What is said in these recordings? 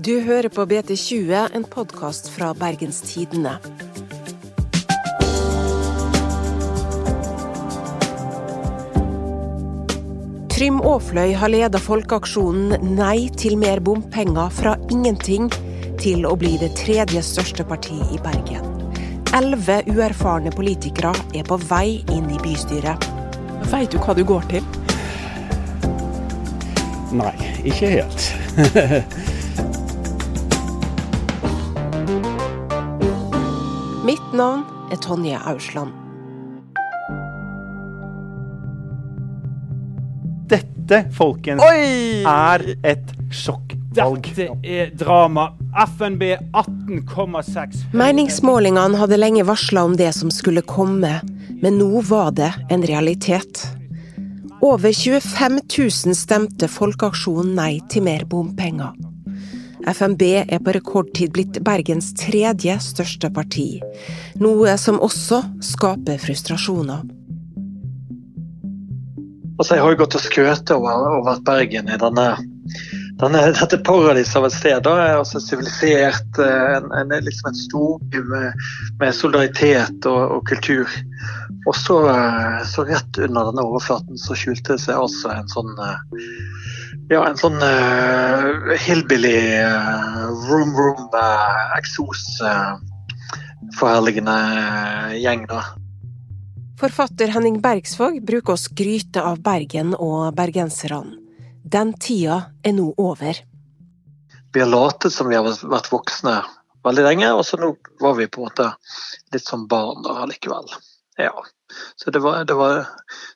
Du hører på BT20, en podkast fra Bergens Tidende. Trym Aafløy har leda folkeaksjonen Nei til mer bompenger fra ingenting til å bli det tredje største partiet i Bergen. Elleve uerfarne politikere er på vei inn i bystyret. Veit du hva du går til? Nei, ikke helt. Mitt navn er Tonje Ausland. Dette, folkens, Oi! er et sjokkvalg. Dette er drama. FNB 18,6. Meningsmålingene hadde lenge varsla om det som skulle komme, men nå var det en realitet. Over 25 000 stemte Folkeaksjonen nei til mer bompenger. FNB er på rekordtid blitt Bergens tredje største parti, noe som også skaper frustrasjoner. Altså, jeg har jo gått og skrøt over, over at Bergen er denne, denne, dette paradis av et sted. Da. er Altså Sivilisert, eh, en, en, liksom en storby med, med, solidaritet og, og kultur. Og så, eh, så, rett under denne overflaten så skjulte det seg altså en sånn eh, ja, en sånn uh, hillbilly uh, room room uh, eksos uh, forherligende gjeng, da. Forfatter Henning Bergsvåg bruker å skryte av Bergen og bergenserne. Den tida er nå over. Vi har latet som vi har vært voksne veldig lenge, og så nå var vi på en måte litt som barn da likevel. Ja. Så, det var, det var,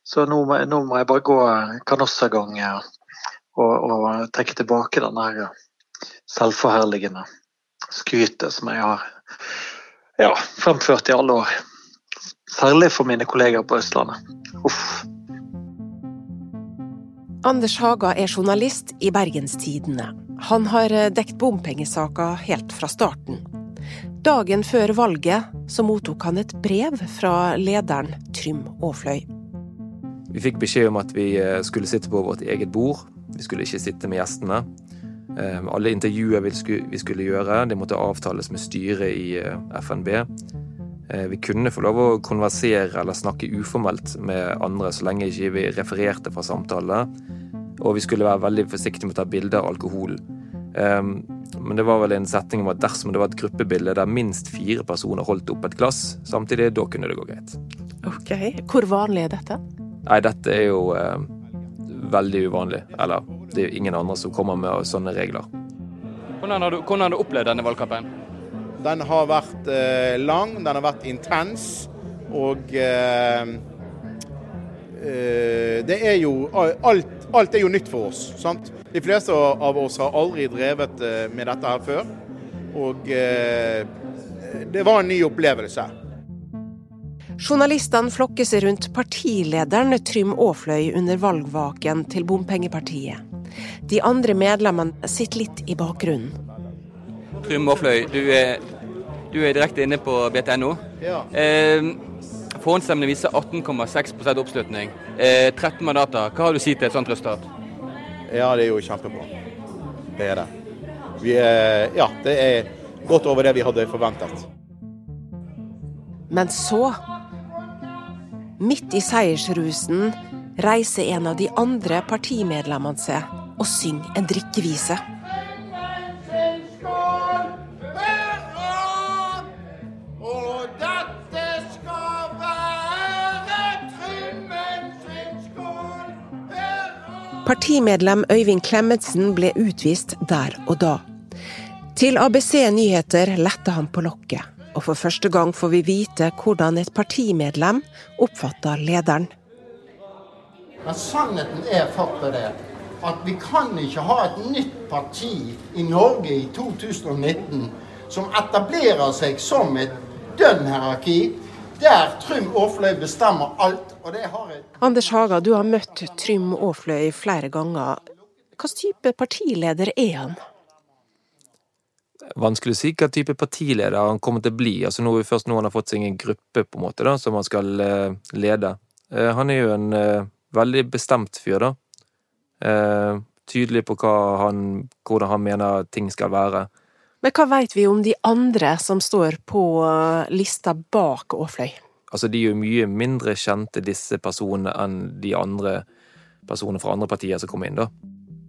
så nå, må, nå må jeg bare gå kanossagang og, og trekke tilbake den der selvforherligende skrytet som jeg har ja, fremført i alle år. Særlig for mine kolleger på Østlandet. Uff. Anders Haga er journalist i Bergenstidene. Han har dekt bompengesaker helt fra starten. Dagen før valget så mottok han et brev fra lederen Trym Aafløy. Vi fikk beskjed om at vi skulle sitte på vårt eget bord. Vi skulle ikke sitte med gjestene. Alle intervjuer vi skulle gjøre, det måtte avtales med styret i FNB. Vi kunne få lov å konversere eller snakke uformelt med andre så lenge ikke vi refererte fra samtalene. Og vi skulle være veldig forsiktige med å ta bilder av alkohol. Men det var vel en setning om at dersom det var et gruppebilde der minst fire personer holdt opp et glass samtidig, da kunne det gå greit. Ok, Hvor vanlig er dette? Nei, dette er jo eh, veldig uvanlig. Eller det er jo ingen andre som kommer med sånne regler. Hvordan har du, hvordan har du opplevd denne valgkampen? Den har vært eh, lang, den har vært intens. Og eh, det er jo alt, alt, er jo nytt for oss. sant? De fleste av oss har aldri drevet med dette her før. Og det var en ny opplevelse. Journalistene flokker seg rundt partilederen Trym Aafløy under valgvaken til Bompengepartiet. De andre medlemmene sitter litt i bakgrunnen. Trym Aafløy, du du er direkte inne på BTNO. Ja. Eh, Forhåndsstemmene viser 18,6 oppslutning. Eh, 13 mandater. Hva har du å si til et sånt resultat? Ja, det er jo kjempebra. Det er det. Vi er, ja, det er godt over det vi hadde forventet. Men så, midt i seiersrusen, reiser en av de andre partimedlemmene seg og synger en drikkevise. Partimedlem Øyvind Klemetsen ble utvist der og da. Til ABC Nyheter lette han på lokket, og for første gang får vi vite hvordan et partimedlem oppfatter lederen. Men sannheten er faktisk det at vi kan ikke ha et nytt parti i Norge i 2019 som etablerer seg som et dønn hierarki, der Trym Aafløy bestemmer alt. Anders Haga, du har møtt Trym Aafløy flere ganger. Hvilken type partileder er han? Vanskelig å si hva type partileder han kommer til å bli. Altså nå først nå han har fått seg en gruppe på en måte da, som han skal lede. Han er jo en veldig bestemt fyr, da. tydelig på han, hvordan han mener ting skal være. Men hva veit vi om de andre som står på lista bak Aafløy? Altså, de er jo mye mindre kjente, disse personene, enn de andre personene fra andre partier som kommer inn, da.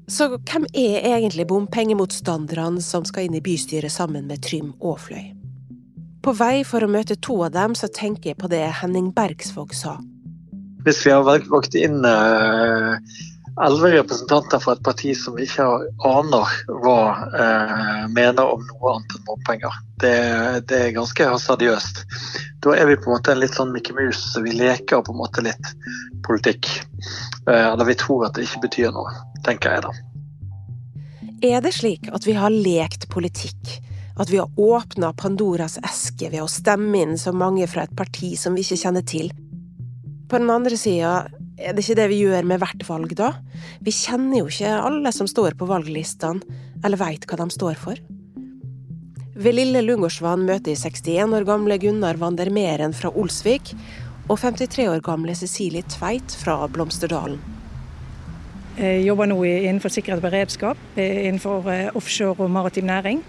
Så hvem er egentlig bompengemotstanderne som skal inn i bystyret sammen med Trym Aafløy? På vei for å møte to av dem, så tenker jeg på det Henning Bergsvåg sa. Hvis vi har valgt inn uh elleve representanter fra et parti som ikke aner hva eh, mener om noe annet enn bompenger. Det, det, er ganske hasardiøst. Da er vi på en måte en litt sånn Mikke Mus. Vi leker på en måte litt politikk. Eh, eller vi tror at det ikke betyr noe, tenker jeg da. Er det slik at vi har lekt politikk? At vi har åpna Pandoras eske ved å stemme inn så mange fra et parti som vi ikke kjenner til? På den andre sida er det ikke det vi gjør med hvert valg, da? Vi kjenner jo ikke alle som står på valglistene, eller veit hva de står for. Ved Lille Lungårdsvann møter jeg 61 år gamle Gunnar Vandermeren fra Olsvik og 53 år gamle Cecilie Tveit fra Blomsterdalen. Jeg jobber nå innenfor sikkerhet og beredskap, innenfor eh, offshore og maritim næring.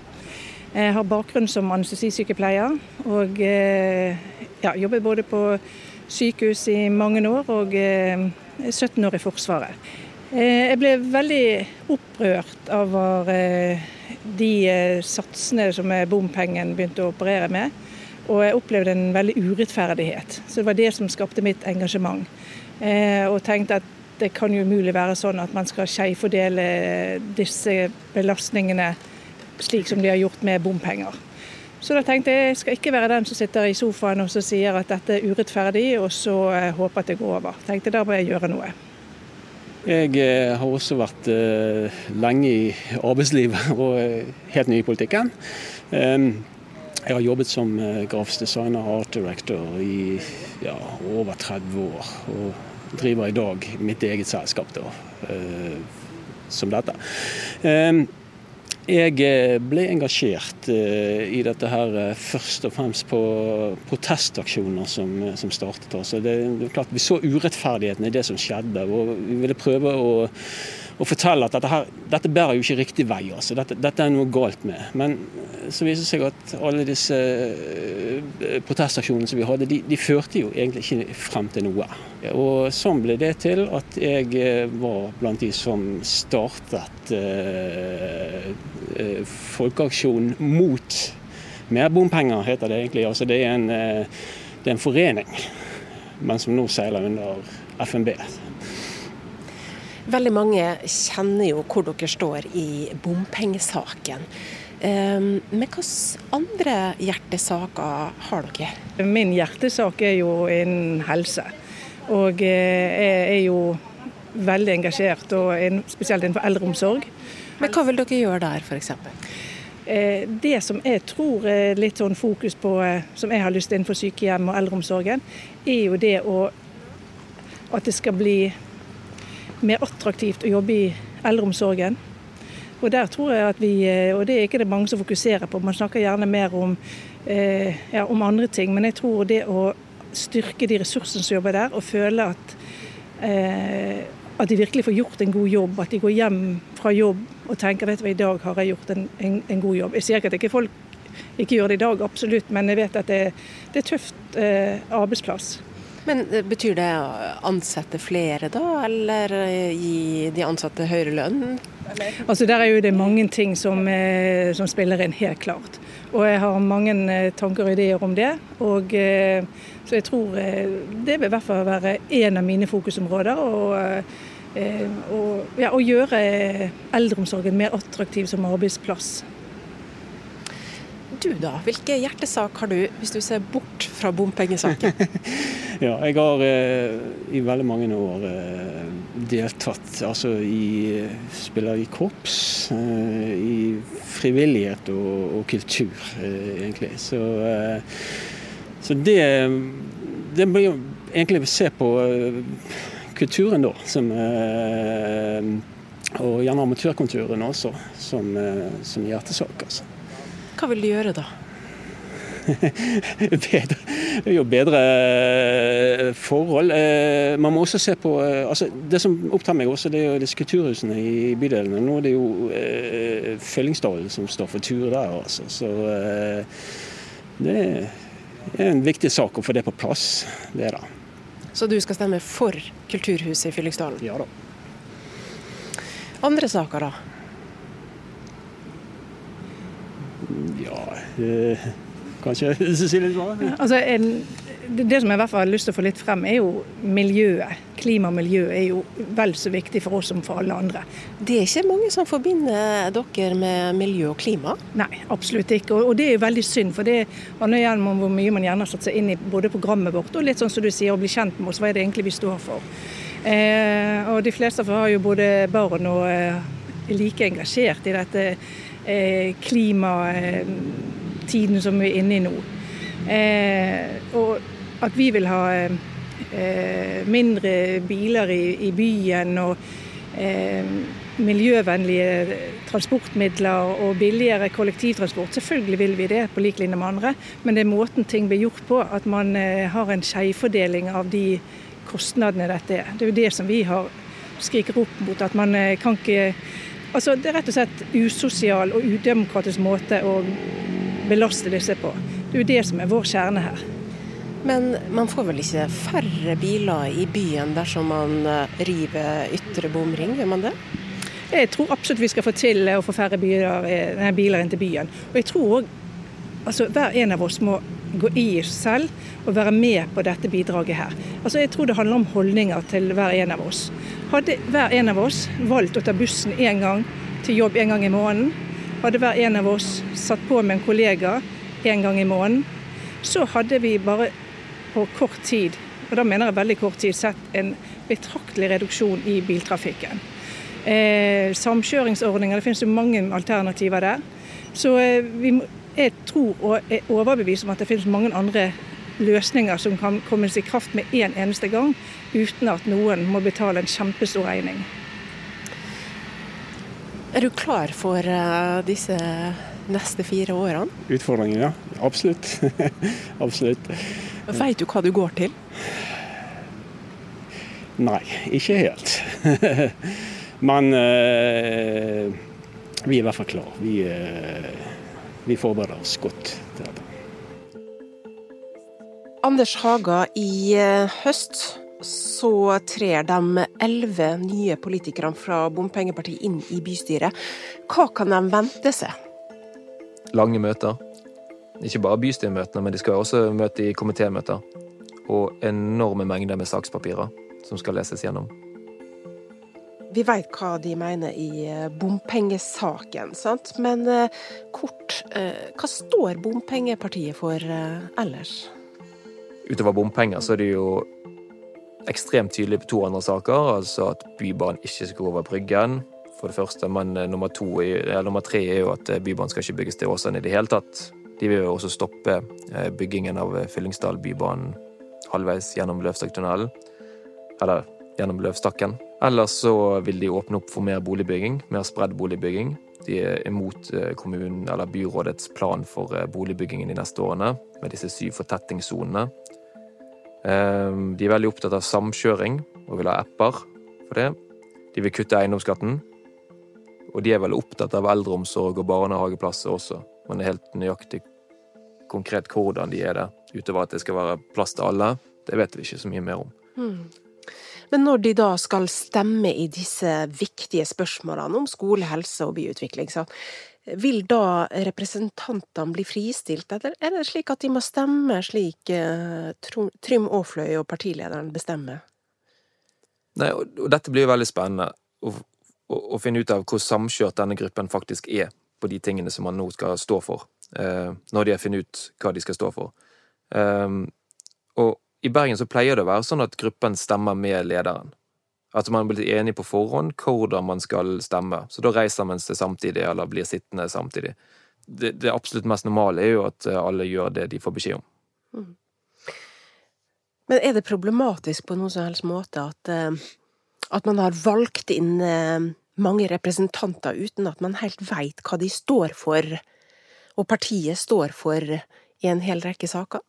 Jeg har bakgrunn som anestesisykepleier og eh, ja, jobber både på sykehus i mange år og 17 eh, år i Forsvaret. Eh, jeg ble veldig opprørt over eh, de satsene som bompengen begynte å operere med. Og jeg opplevde en veldig urettferdighet. Så det var det som skapte mitt engasjement. Og tenkte at det kan jo umulig være sånn at man skal skjevfordele disse belastningene slik som de har gjort med bompenger. Så da tenkte jeg jeg skal ikke være den som sitter i sofaen og sier at dette er urettferdig, og så eh, håper at det går over. Tenkte da må jeg gjøre noe. Jeg eh, har også vært uh, lenge i arbeidslivet og helt ny i politikken. Um, jeg har jobbet som grafisk designer og art director i ja, over 30 år. Og driver i dag mitt eget selskap da, som dette. Jeg eh, ble engasjert eh, i dette her eh, først og fremst på protestaksjoner som, som startet. Altså det, det, klart Vi så urettferdigheten i det som skjedde, og vi ville prøve å og fortelle at dette, her, dette bærer jo ikke riktig vei. altså. Dette, dette, er noe galt med. Men så viser det seg at alle disse uh, protestaksjonene som vi hadde, de, de, førte jo egentlig ikke frem til noe. Og sånn ble det til at jeg uh, var blant de som startet eh, folkeaksjonen mot mer bompenger, heter det egentlig. Altså det er en, det er en forening, men som nå seiler under FNB. Veldig mange kjenner jo hvor dere står i bompengesaken. Ehm, men hvilke andre hjertesaker har dere? Min hjertesak er jo innen helse. Og eh, jeg er jo veldig engasjert, og spesielt innenfor eldreomsorg. Men hva vil dere gjøre der, f.eks.? Eh, det som jeg tror er litt sånn fokus på, eh, som jeg har lyst til innenfor sykehjem og eldreomsorgen, er jo det å at det skal bli mer attraktivt å jobbe i eldreomsorgen. Og der tror jeg at vi, eh, og det er ikke det mange som fokuserer på, man snakker gjerne mer om, eh, ja, om andre ting. Men jeg tror det å styrke de ressursene som jobber der, og føle at, eh, at de virkelig får gjort en god jobb. At de går hjem fra jobb og tenker vet du hva, i dag har jeg gjort en, en, en god jobb. Jeg sier ikke at ikke folk ikke gjør det i dag, absolutt, men jeg vet at det, det er tøft eh, arbeidsplass. Men eh, Betyr det å ansette flere, da, eller eh, gi de ansatte høyere lønn? Altså Der er jo det mange ting som, eh, som, spiller inn, helt klart. Og jeg har mange tanker og ideer om det. Og, så jeg tror det vil i hvert fall være en av mine fokusområder. Og, og ja, å gjøre eldreomsorgen mer attraktiv som arbeidsplass. Du da, hvilke hjertesak har du, hvis du ser bort fra bompengesaken? ja, jeg har eh, i veldig mange år eh, deltatt altså i Spiller i korps, eh, i frivillighet og, og kultur, eh, egentlig. Så, eh, så det, det blir jo egentlig å se på eh, kulturen, da. Som, og gjerne amatørkulturen også, som, som hjertesak. altså. Hva vil du gjøre da? er jo bedre eh, forhold. Eh, man må også se på altså Det som opptar meg også, det er jo disse kulturhusene i bydelene. Nå er det jo eh, Fyllingsdalen som står for tur der, altså. Så eh, det er en viktig sak å få det på plass. Det da. Så du skal stemme for kulturhuset i Fyllingsdalen? Ja da. Andre saker, da? Ja eh, Kanskje Cecilie svarer? Altså, det som jeg i hvert fall har lyst til å få litt frem, er jo miljøet. Klima og miljø er jo vel så viktig for oss som for alle andre. Det er ikke mange som forbinder dere med miljø og klima? Nei, absolutt ikke. Og, det er jo veldig synd. For det handler igjen om hvor mye man gjerne har satt seg inn i både programmet vårt og litt sånn som du sier, å bli kjent med oss. Hva er det egentlig vi står for? Eh, og de fleste har jo både barn og eh, er like engasjert i dette eh, klimatiden som vi er inne i nå. Eh, og at vi vil ha eh, mindre biler i, i byen og eh, miljøvennlige transportmidler og billigere kollektivtransport. Selvfølgelig vil vi det, på lik linje med andre, men det er måten ting blir gjort på. At man eh, har en skjevfordeling av de kostnadene dette er. Det er jo det som vi har skriker opp mot. At man eh, kan ikke Altså, det er rett og slett usosial og udemokratisk måte å belaste disse på. Det er jo det som er vår kjerne her. Men man får vel ikke færre biler i byen dersom man eh, river ytre bomring, gjør man det? Jeg tror absolutt vi skal få til å få færre biler, nei, biler inn til byen. Og jeg tror òg altså, hver en av oss må gå i selv og være med på dette bidraget her. Altså, jeg tror det handler om holdninger til hver en av oss. Hadde hver en av oss valgt å ta bussen én gang til jobb en gang i måneden, hadde hver en av oss satt på med en kollega en gang i måneden, så hadde vi bare på kort tid, og da mener jeg veldig kort tid, sett en betraktelig reduksjon i biltrafikken. Eh, samkjøringsordninger, det finnes jo mange alternativer der. Så eh, vi, jeg tror og er overbevist om at det finnes mange andre løsninger som kan kommes i kraft med en eneste gang, uten at noen må betale en kjempestor regning. Er du klar for uh, disse neste fire årene? Utfordringen, ja. Absolutt. Absolutt. Vet du hva du går til? Nei, ikke helt. Men uh, vi er i hvert fall klar. Vi, uh, vi forbereder oss godt til dette. Anders Haga, i eh, høst så trer de elleve nye politikerne fra bompengepartiet inn i bystyret. Hva kan de vente seg? Lange møter. Ikke bare bystyremøtene, men de skal også møte i komitémøter. Og enorme mengder med sakspapirer som skal leses gjennom. Vi veit hva de mener i eh, bompengesaken, sant? men eh, kort, hva står bompengepartiet for ellers? utover bompenger, så er det jo ekstremt tydelig på to andre saker. Altså at Bybanen ikke skal gå over Bryggen, for det første. Men eh, nummer, to, nummer tre er jo at eh, Bybanen skal ikke bygges til Åsane i det hele tatt. De vil jo også stoppe eh, byggingen av Fyllingsdal-bybanen halvveis gjennom Løvstakktunnelen. Eller gjennom Løvstakken. Ellers så vil de åpne opp for mer boligbygging, mer spredd boligbygging. De er imot kommunen, eller byrådets plan for boligbyggingen de neste årene, med disse syv fortettingssonene. Ehm, de er veldig opptatt av samkjøring og vil ha apper for det. De vil kutte eiendomsskatten. Og de er veldig opptatt av eldreomsorg og barnehageplasser også, men det er helt nøyaktig konkret hvordan de er det, utover at det skal være plass til alle, det vet vi ikke så mye mer om. Mm. Men når de da skal stemme i disse viktige spørsmålene om skole, helse og byutvikling, så vil da representantene bli fristilt, eller er det slik at de må stemme slik eh, Trym Aafløy og partilederen bestemmer? Nei, og dette blir jo veldig spennende å, å, å, finne ut av hvor samkjørt denne gruppen faktisk er på de tingene som man nå skal stå for, eh, når de har funnet ut hva de skal stå for. Eh, og i Bergen så pleier det å være sånn at gruppen stemmer med lederen. At man blir enig på forhånd hvordan man skal stemme. Så da reiser man seg samtidig, eller blir sittende samtidig. Det, det absolutt mest normale er jo at eh, alle gjør det de får beskjed om. Mm. Men er det problematisk på noen som helst måte at, eh, at man har valgt inn eh, mange representanter uten at man helt veit hva de står for, og partiet står for i en hel rekke saker?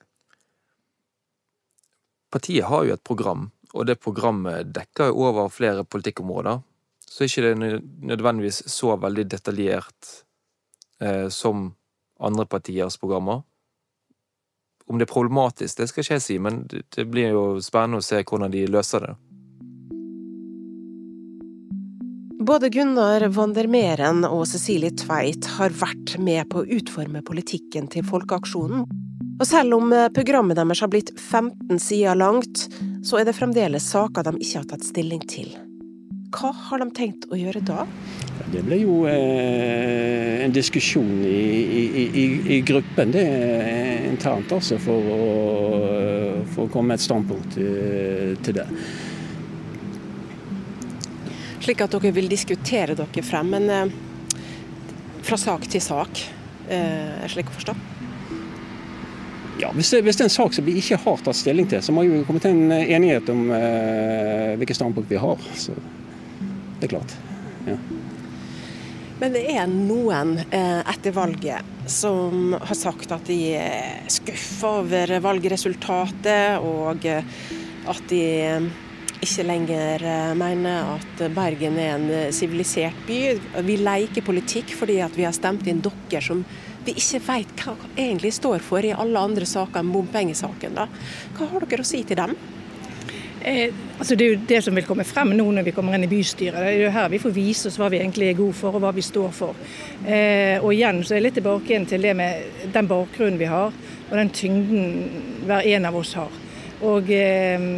Partiet har jo et program, og det programmet dekker jo over flere politikkområder. Så er ikke det nødvendigvis så veldig detaljert eh, som andre partiers programmer. Om det er problematisk, det skal ikke jeg si, men det, blir jo spennende å se hvordan de løser det. Både Gunnar van og Cecilie Tveit har vært med på å utforme politikken til Folkeaksjonen. Og selv om eh, programmet deres har blitt 15 sider langt, så er det fremdeles saker de ikke har tatt stilling til. Hva har de tenkt å gjøre da? Det ble jo eh, en diskusjon i, i, i, i, gruppen det er internt, altså, for å, for å komme med et standpunkt til, til det. Slik at dere vil diskutere dere frem, men eh, fra sak til sak, eh, slik å forstå? Ja, hvis det, hvis det, er en sak som vi ikke har tatt stilling til, så må vi komme til en enighet om eh, hvilke standpunkt vi har. Så det er klart. Ja. Men det er noen eh, etter valget som har sagt at de er skuffa over valgresultatet, og eh, at de eh, ikke lenger eh, mener at Bergen er en sivilisert by. Vi leker politikk fordi vi har stemt inn dere som vi ikke vet hva egentlig står for i alle andre saker enn bompengesaken. Da. Hva har dere å si til dem? Eh, altså det er jo det som vil komme frem nå når vi kommer inn i bystyret. Det er jo her vi får vise oss hva vi egentlig er gode for og hva vi står for. Eh, og igjen så er jeg litt tilbake igjen til det med den bakgrunnen vi har og den tyngden hver en av oss har. Og eh,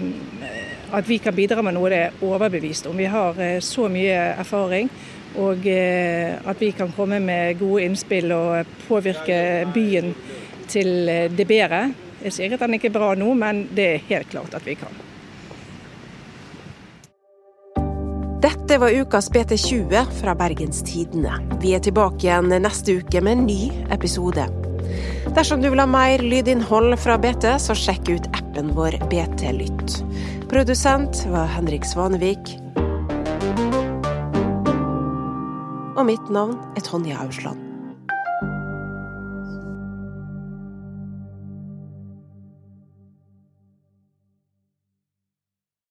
at vi kan bidra med noe det er overbevist om. Vi har eh, så mye erfaring. Og eh, at vi kan komme med gode innspill og påvirke byen til eh, det bedre. Jeg sier at den ikke er bra nå, men det er helt klart at vi kan. Dette var ukas BT20 fra Bergens Tidende. Vi er tilbake igjen neste uke med en ny episode. Dersom du vil ha mer lydinnhold fra BT, så sjekk ut appen vår BT Lytt. Produsent var Henrik Svanevik. Og mitt navn er Tonje Ausland.